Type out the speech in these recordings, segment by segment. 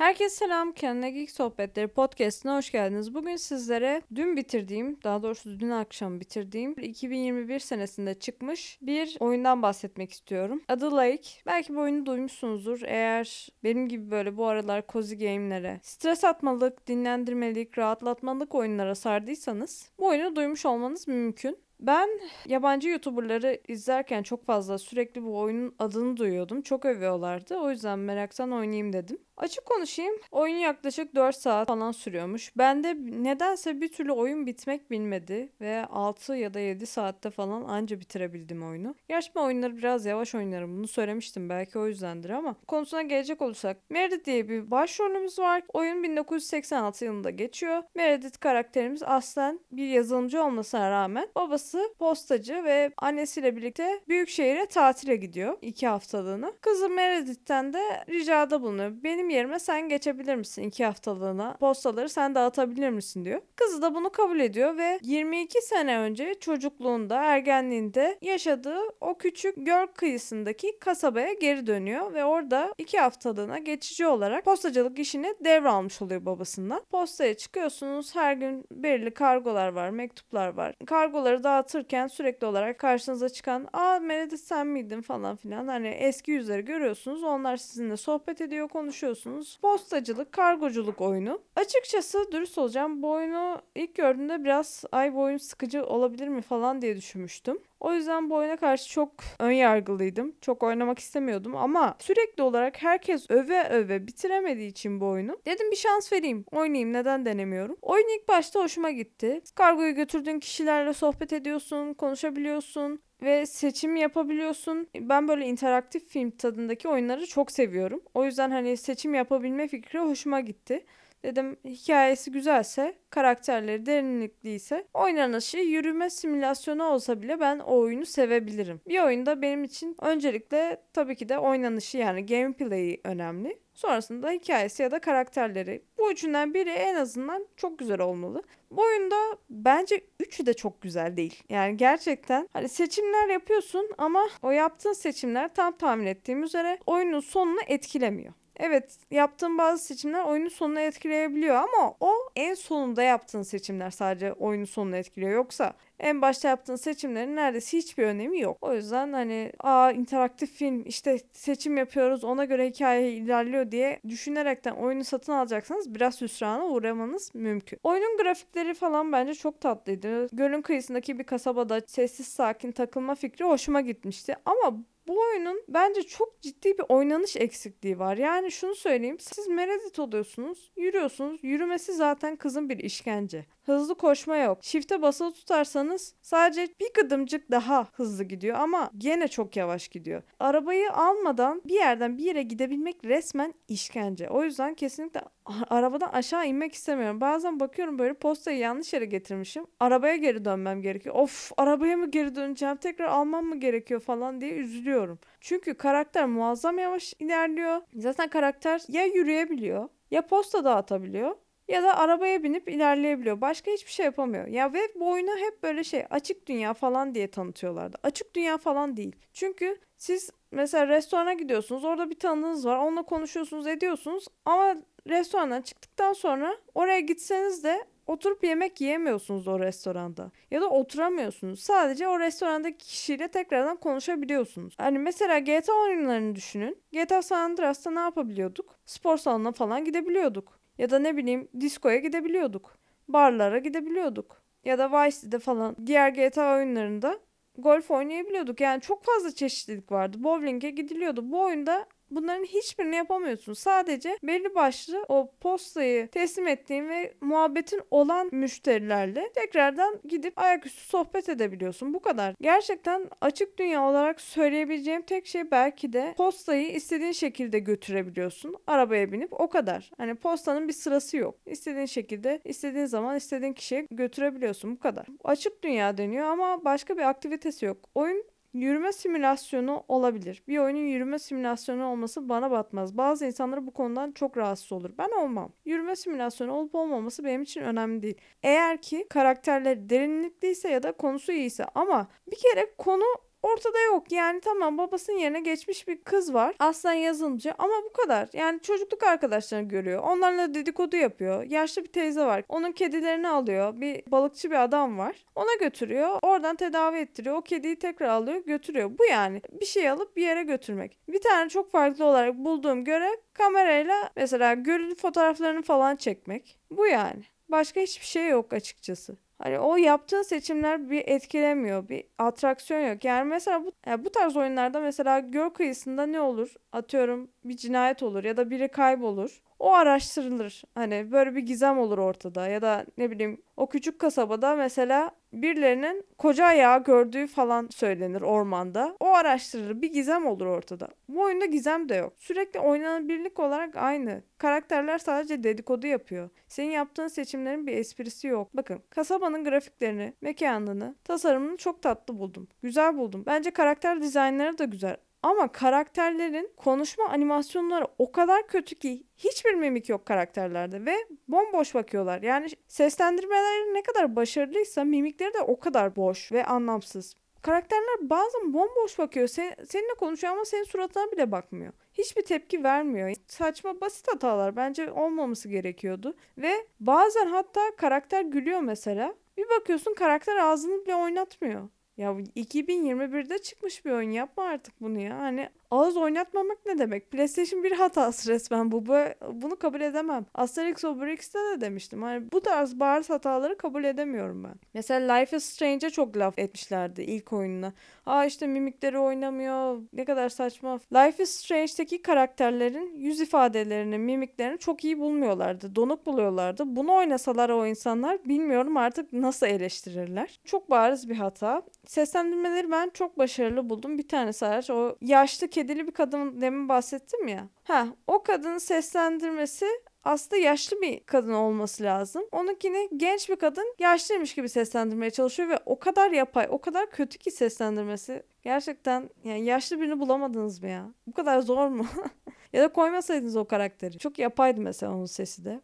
Herkese selam. Kendine Geek Sohbetleri podcastine hoş geldiniz. Bugün sizlere dün bitirdiğim, daha doğrusu dün akşam bitirdiğim 2021 senesinde çıkmış bir oyundan bahsetmek istiyorum. Adı Lake. Belki bu oyunu duymuşsunuzdur. Eğer benim gibi böyle bu aralar cozy game'lere, stres atmalık, dinlendirmelik, rahatlatmalık oyunlara sardıysanız bu oyunu duymuş olmanız mümkün. Ben yabancı YouTuber'ları izlerken çok fazla sürekli bu oyunun adını duyuyordum. Çok övüyorlardı. O yüzden meraktan oynayayım dedim. Açık konuşayım. Oyun yaklaşık 4 saat falan sürüyormuş. Bende nedense bir türlü oyun bitmek bilmedi ve 6 ya da 7 saatte falan anca bitirebildim oyunu. Gerçi ben oyunları biraz yavaş oynarım. Bunu söylemiştim belki o yüzdendir ama konusuna gelecek olursak Meredith diye bir başrolümüz var. Oyun 1986 yılında geçiyor. Meredith karakterimiz aslen bir yazılımcı olmasına rağmen babası postacı ve annesiyle birlikte büyük şehire tatile gidiyor. 2 haftalığına. Kızı Meredith'ten de ricada bulunuyor. Benim yerime sen geçebilir misin iki haftalığına? Postaları sen dağıtabilir misin diyor. Kızı da bunu kabul ediyor ve 22 sene önce çocukluğunda, ergenliğinde yaşadığı o küçük göl kıyısındaki kasabaya geri dönüyor ve orada iki haftalığına geçici olarak postacılık işini devralmış oluyor babasından. Postaya çıkıyorsunuz. Her gün belirli kargolar var, mektuplar var. Kargoları dağıtırken sürekli olarak karşınıza çıkan ''Aa Meredith sen miydin?'' falan filan. Hani eski yüzleri görüyorsunuz. Onlar sizinle sohbet ediyor, konuşuyorsunuz. Postacılık, kargoculuk oyunu. Açıkçası dürüst olacağım bu oyunu ilk gördüğümde biraz ay bu oyun sıkıcı olabilir mi falan diye düşünmüştüm. O yüzden bu oyuna karşı çok ön yargılıydım. Çok oynamak istemiyordum ama sürekli olarak herkes öve öve bitiremediği için bu oyunu. Dedim bir şans vereyim. Oynayayım neden denemiyorum. Oyun ilk başta hoşuma gitti. Kargoyu götürdüğün kişilerle sohbet ediyorsun, konuşabiliyorsun ve seçim yapabiliyorsun. Ben böyle interaktif film tadındaki oyunları çok seviyorum. O yüzden hani seçim yapabilme fikri hoşuma gitti. Dedim hikayesi güzelse, karakterleri derinlikliyse, oynanışı yürüme simülasyonu olsa bile ben o oyunu sevebilirim. Bir oyunda benim için öncelikle tabii ki de oynanışı yani gameplay'i önemli. Sonrasında hikayesi ya da karakterleri. Bu üçünden biri en azından çok güzel olmalı. Bu oyunda bence üçü de çok güzel değil. Yani gerçekten hani seçimler yapıyorsun ama o yaptığın seçimler tam tahmin ettiğim üzere oyunun sonunu etkilemiyor. Evet yaptığın bazı seçimler oyunun sonunu etkileyebiliyor ama o en sonunda yaptığın seçimler sadece oyunun sonunu etkiliyor. Yoksa en başta yaptığın seçimlerin neredeyse hiçbir önemi yok. O yüzden hani aa interaktif film işte seçim yapıyoruz ona göre hikaye ilerliyor diye düşünerekten oyunu satın alacaksanız biraz hüsrana uğramanız mümkün. Oyunun grafikleri falan bence çok tatlıydı. Gölün kıyısındaki bir kasabada sessiz sakin takılma fikri hoşuma gitmişti. Ama bu oyunun bence çok ciddi bir oynanış eksikliği var. Yani şunu söyleyeyim. Siz Meredith oluyorsunuz. Yürüyorsunuz. Yürümesi zaten kızın bir işkence. Hızlı koşma yok. Shift'e basılı tutarsanız sadece bir gıdımcık daha hızlı gidiyor ama gene çok yavaş gidiyor. Arabayı almadan bir yerden bir yere gidebilmek resmen işkence. O yüzden kesinlikle arabadan aşağı inmek istemiyorum. Bazen bakıyorum böyle postayı yanlış yere getirmişim. Arabaya geri dönmem gerekiyor. Of arabaya mı geri döneceğim? Tekrar almam mı gerekiyor falan diye üzülüyorum. Çünkü karakter muazzam yavaş ilerliyor. Zaten karakter ya yürüyebiliyor ya posta dağıtabiliyor ya da arabaya binip ilerleyebiliyor. Başka hiçbir şey yapamıyor. Ya ve bu oyunu hep böyle şey açık dünya falan diye tanıtıyorlardı. Açık dünya falan değil. Çünkü siz mesela restorana gidiyorsunuz. Orada bir tanıdığınız var. Onunla konuşuyorsunuz, ediyorsunuz. Ama restorandan çıktıktan sonra oraya gitseniz de oturup yemek yiyemiyorsunuz o restoranda. Ya da oturamıyorsunuz. Sadece o restorandaki kişiyle tekrardan konuşabiliyorsunuz. Hani mesela GTA oyunlarını düşünün. GTA San Andreas'ta ne yapabiliyorduk? Spor salonuna falan gidebiliyorduk. Ya da ne bileyim diskoya gidebiliyorduk. Barlara gidebiliyorduk. Ya da Vice City'de falan diğer GTA oyunlarında golf oynayabiliyorduk. Yani çok fazla çeşitlilik vardı. Bowling'e gidiliyordu. Bu oyunda Bunların hiçbirini yapamıyorsun. Sadece belli başlı o postayı teslim ettiğin ve muhabbetin olan müşterilerle tekrardan gidip ayaküstü sohbet edebiliyorsun. Bu kadar. Gerçekten açık dünya olarak söyleyebileceğim tek şey belki de postayı istediğin şekilde götürebiliyorsun. Arabaya binip o kadar. Hani postanın bir sırası yok. İstediğin şekilde, istediğin zaman istediğin kişiye götürebiliyorsun. Bu kadar. Açık dünya deniyor ama başka bir aktivitesi yok. Oyun Yürüme simülasyonu olabilir. Bir oyunun yürüme simülasyonu olması bana batmaz. Bazı insanlar bu konudan çok rahatsız olur. Ben olmam. Yürüme simülasyonu olup olmaması benim için önemli değil. Eğer ki karakterler derinlikliyse ya da konusu iyiyse ama bir kere konu ortada yok. Yani tamam babasının yerine geçmiş bir kız var. Aslen yazılımcı ama bu kadar. Yani çocukluk arkadaşlarını görüyor. Onlarla dedikodu yapıyor. Yaşlı bir teyze var. Onun kedilerini alıyor. Bir balıkçı bir adam var. Ona götürüyor. Oradan tedavi ettiriyor. O kediyi tekrar alıyor götürüyor. Bu yani. Bir şey alıp bir yere götürmek. Bir tane çok farklı olarak bulduğum görev kamerayla mesela gölün fotoğraflarını falan çekmek. Bu yani. Başka hiçbir şey yok açıkçası. Hani o yaptığın seçimler bir etkilemiyor. Bir atraksiyon yok. Yani mesela bu, yani bu tarz oyunlarda mesela göl kıyısında ne olur? Atıyorum bir cinayet olur ya da biri kaybolur. O araştırılır. Hani böyle bir gizem olur ortada ya da ne bileyim o küçük kasabada mesela birilerinin koca ayağı gördüğü falan söylenir ormanda. O araştırılır. Bir gizem olur ortada. Bu oyunda gizem de yok. Sürekli oynanabilirlik olarak aynı. Karakterler sadece dedikodu yapıyor. Senin yaptığın seçimlerin bir esprisi yok. Bakın kasabanın grafiklerini, mekanını, tasarımını çok tatlı buldum. Güzel buldum. Bence karakter dizaynları da güzel. Ama karakterlerin konuşma animasyonları o kadar kötü ki hiçbir mimik yok karakterlerde ve bomboş bakıyorlar. Yani seslendirmeleri ne kadar başarılıysa mimikleri de o kadar boş ve anlamsız. Karakterler bazen bomboş bakıyor. Sen, seninle konuşuyor ama senin suratına bile bakmıyor. Hiçbir tepki vermiyor. Saçma basit hatalar bence olmaması gerekiyordu. Ve bazen hatta karakter gülüyor mesela. Bir bakıyorsun karakter ağzını bile oynatmıyor. Ya 2021'de çıkmış bir oyun yapma artık bunu ya. Hani ağız oynatmamak ne demek? PlayStation 1 hatası resmen bu. Bunu kabul edemem. Asterix Obelix'te de demiştim. Hani bu tarz bariz hataları kabul edemiyorum ben. Mesela Life is Strange'e çok laf etmişlerdi ilk oyununa. Aa işte mimikleri oynamıyor. Ne kadar saçma. Life is Strange'deki karakterlerin yüz ifadelerini, mimiklerini çok iyi bulmuyorlardı. Donuk buluyorlardı. Bunu oynasalar o insanlar bilmiyorum artık nasıl eleştirirler. Çok bariz bir hata. Seslendirmeleri ben çok başarılı buldum. Bir tanesi hariç o yaşlı kedili bir kadın demin bahsettim ya. Ha o kadının seslendirmesi aslında yaşlı bir kadın olması lazım. Onunkini genç bir kadın yaşlıymış gibi seslendirmeye çalışıyor ve o kadar yapay, o kadar kötü ki seslendirmesi. Gerçekten yani yaşlı birini bulamadınız mı ya? Bu kadar zor mu? ya da koymasaydınız o karakteri. Çok yapaydı mesela onun sesi de.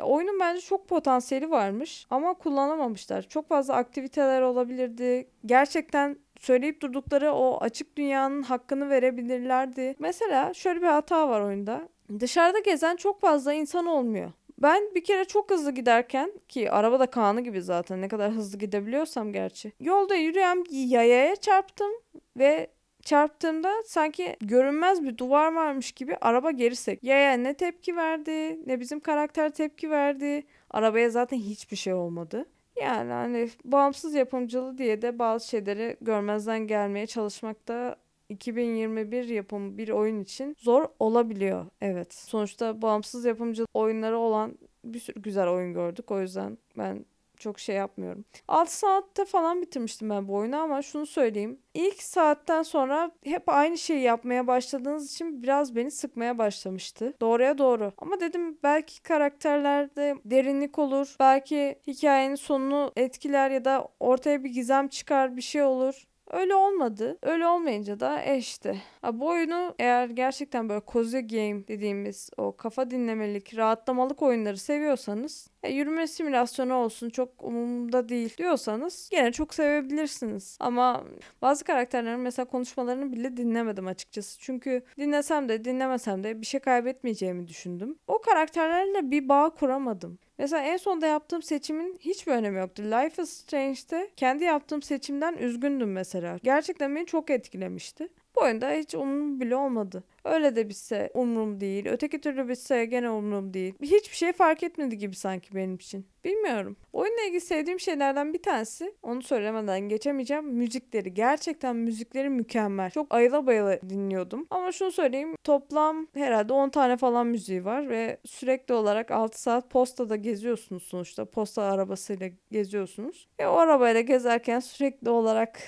Ya oyunun bence çok potansiyeli varmış ama kullanamamışlar. Çok fazla aktiviteler olabilirdi. Gerçekten söyleyip durdukları o açık dünyanın hakkını verebilirlerdi. Mesela şöyle bir hata var oyunda. Dışarıda gezen çok fazla insan olmuyor. Ben bir kere çok hızlı giderken ki araba da kanı gibi zaten ne kadar hızlı gidebiliyorsam gerçi. Yolda yürüyen bir yayaya çarptım ve çarptığımda sanki görünmez bir duvar varmış gibi araba geri sek. Yaya ne tepki verdi ne bizim karakter tepki verdi. Arabaya zaten hiçbir şey olmadı. Yani hani bağımsız yapımcılığı diye de bazı şeyleri görmezden gelmeye çalışmakta 2021 yapımı bir oyun için zor olabiliyor. Evet. Sonuçta bağımsız yapımcı oyunları olan bir sürü güzel oyun gördük. O yüzden ben çok şey yapmıyorum. 6 saatte falan bitirmiştim ben bu oyunu ama şunu söyleyeyim. İlk saatten sonra hep aynı şeyi yapmaya başladığınız için biraz beni sıkmaya başlamıştı. Doğruya doğru. Ama dedim belki karakterlerde derinlik olur. Belki hikayenin sonunu etkiler ya da ortaya bir gizem çıkar bir şey olur. Öyle olmadı. Öyle olmayınca da e işte. Ha, bu oyunu eğer gerçekten böyle cozy game dediğimiz o kafa dinlemelik, rahatlamalık oyunları seviyorsanız e, yürüme simülasyonu olsun çok umumda değil diyorsanız gene çok sevebilirsiniz. Ama bazı karakterlerin mesela konuşmalarını bile dinlemedim açıkçası. Çünkü dinlesem de dinlemesem de bir şey kaybetmeyeceğimi düşündüm. O karakterlerle bir bağ kuramadım. Mesela en sonda yaptığım seçimin hiçbir önemi yoktu. Life is Strange'de kendi yaptığım seçimden üzgündüm mesela. Gerçekten beni çok etkilemişti. Oyunda hiç umrum bile olmadı. Öyle de bitse umrum değil. Öteki türlü bitse gene umrum değil. Hiçbir şey fark etmedi gibi sanki benim için. Bilmiyorum. Oyunla ilgili sevdiğim şeylerden bir tanesi onu söylemeden geçemeyeceğim. Müzikleri. Gerçekten müzikleri mükemmel. Çok ayıla bayıla dinliyordum. Ama şunu söyleyeyim. Toplam herhalde 10 tane falan müziği var ve sürekli olarak 6 saat postada geziyorsunuz sonuçta. Posta arabasıyla geziyorsunuz. Ve o arabayla gezerken sürekli olarak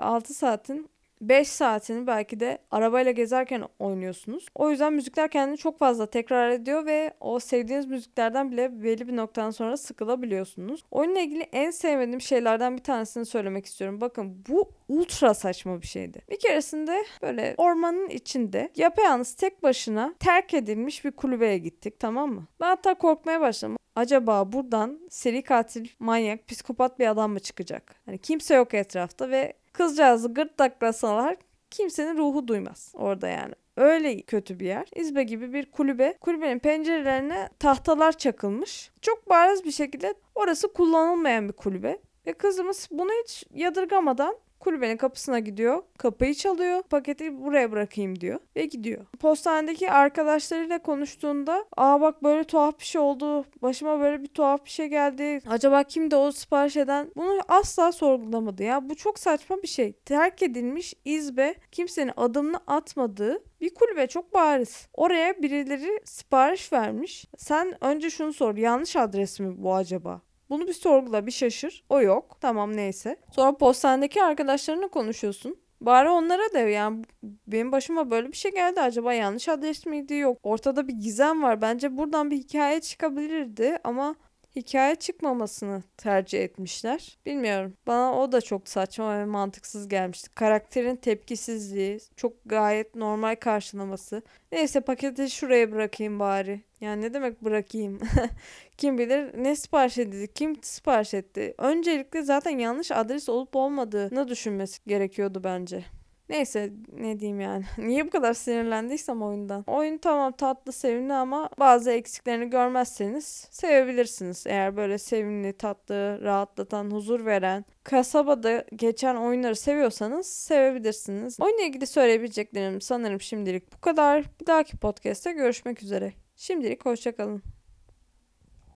6 saatin 5 saatini belki de arabayla gezerken oynuyorsunuz. O yüzden müzikler kendini çok fazla tekrar ediyor ve o sevdiğiniz müziklerden bile belli bir noktadan sonra sıkılabiliyorsunuz. Oyunla ilgili en sevmediğim şeylerden bir tanesini söylemek istiyorum. Bakın bu ultra saçma bir şeydi. Bir keresinde böyle ormanın içinde yapayalnız tek başına terk edilmiş bir kulübeye gittik tamam mı? Ben hatta korkmaya başladım. Acaba buradan seri katil, manyak, psikopat bir adam mı çıkacak? Hani kimse yok etrafta ve Kızcağızı gırtlaklasalar kimsenin ruhu duymaz orada yani. Öyle kötü bir yer. İzbe gibi bir kulübe. Kulübenin pencerelerine tahtalar çakılmış. Çok bariz bir şekilde orası kullanılmayan bir kulübe. Ve kızımız bunu hiç yadırgamadan kulübenin kapısına gidiyor. Kapıyı çalıyor. Paketi buraya bırakayım diyor. Ve gidiyor. Postanedeki arkadaşlarıyla konuştuğunda aa bak böyle tuhaf bir şey oldu. Başıma böyle bir tuhaf bir şey geldi. Acaba kimdi o sipariş eden? Bunu asla sorgulamadı ya. Bu çok saçma bir şey. Terk edilmiş izbe kimsenin adımını atmadığı bir kulübe çok bariz. Oraya birileri sipariş vermiş. Sen önce şunu sor. Yanlış adres mi bu acaba? Bunu bir sorgula, bir şaşır. O yok. Tamam neyse. Sonra postanedeki arkadaşlarına konuşuyorsun. Bari onlara da yani benim başıma böyle bir şey geldi. Acaba yanlış adres miydi? Yok. Ortada bir gizem var. Bence buradan bir hikaye çıkabilirdi ama hikaye çıkmamasını tercih etmişler. Bilmiyorum. Bana o da çok saçma ve mantıksız gelmişti. Karakterin tepkisizliği, çok gayet normal karşılaması. Neyse paketi şuraya bırakayım bari. Yani ne demek bırakayım? Kim bilir ne sipariş edildi, kim sipariş etti. Öncelikle zaten yanlış adres olup olmadığını düşünmesi gerekiyordu bence. Neyse ne diyeyim yani. Niye bu kadar sinirlendiysem oyundan. Oyun tamam tatlı sevimli ama bazı eksiklerini görmezseniz sevebilirsiniz. Eğer böyle sevimli, tatlı, rahatlatan, huzur veren, kasabada geçen oyunları seviyorsanız sevebilirsiniz. Oyunla ilgili söyleyebileceklerim sanırım şimdilik bu kadar. Bir dahaki podcast'te görüşmek üzere. Şimdilik hoşçakalın.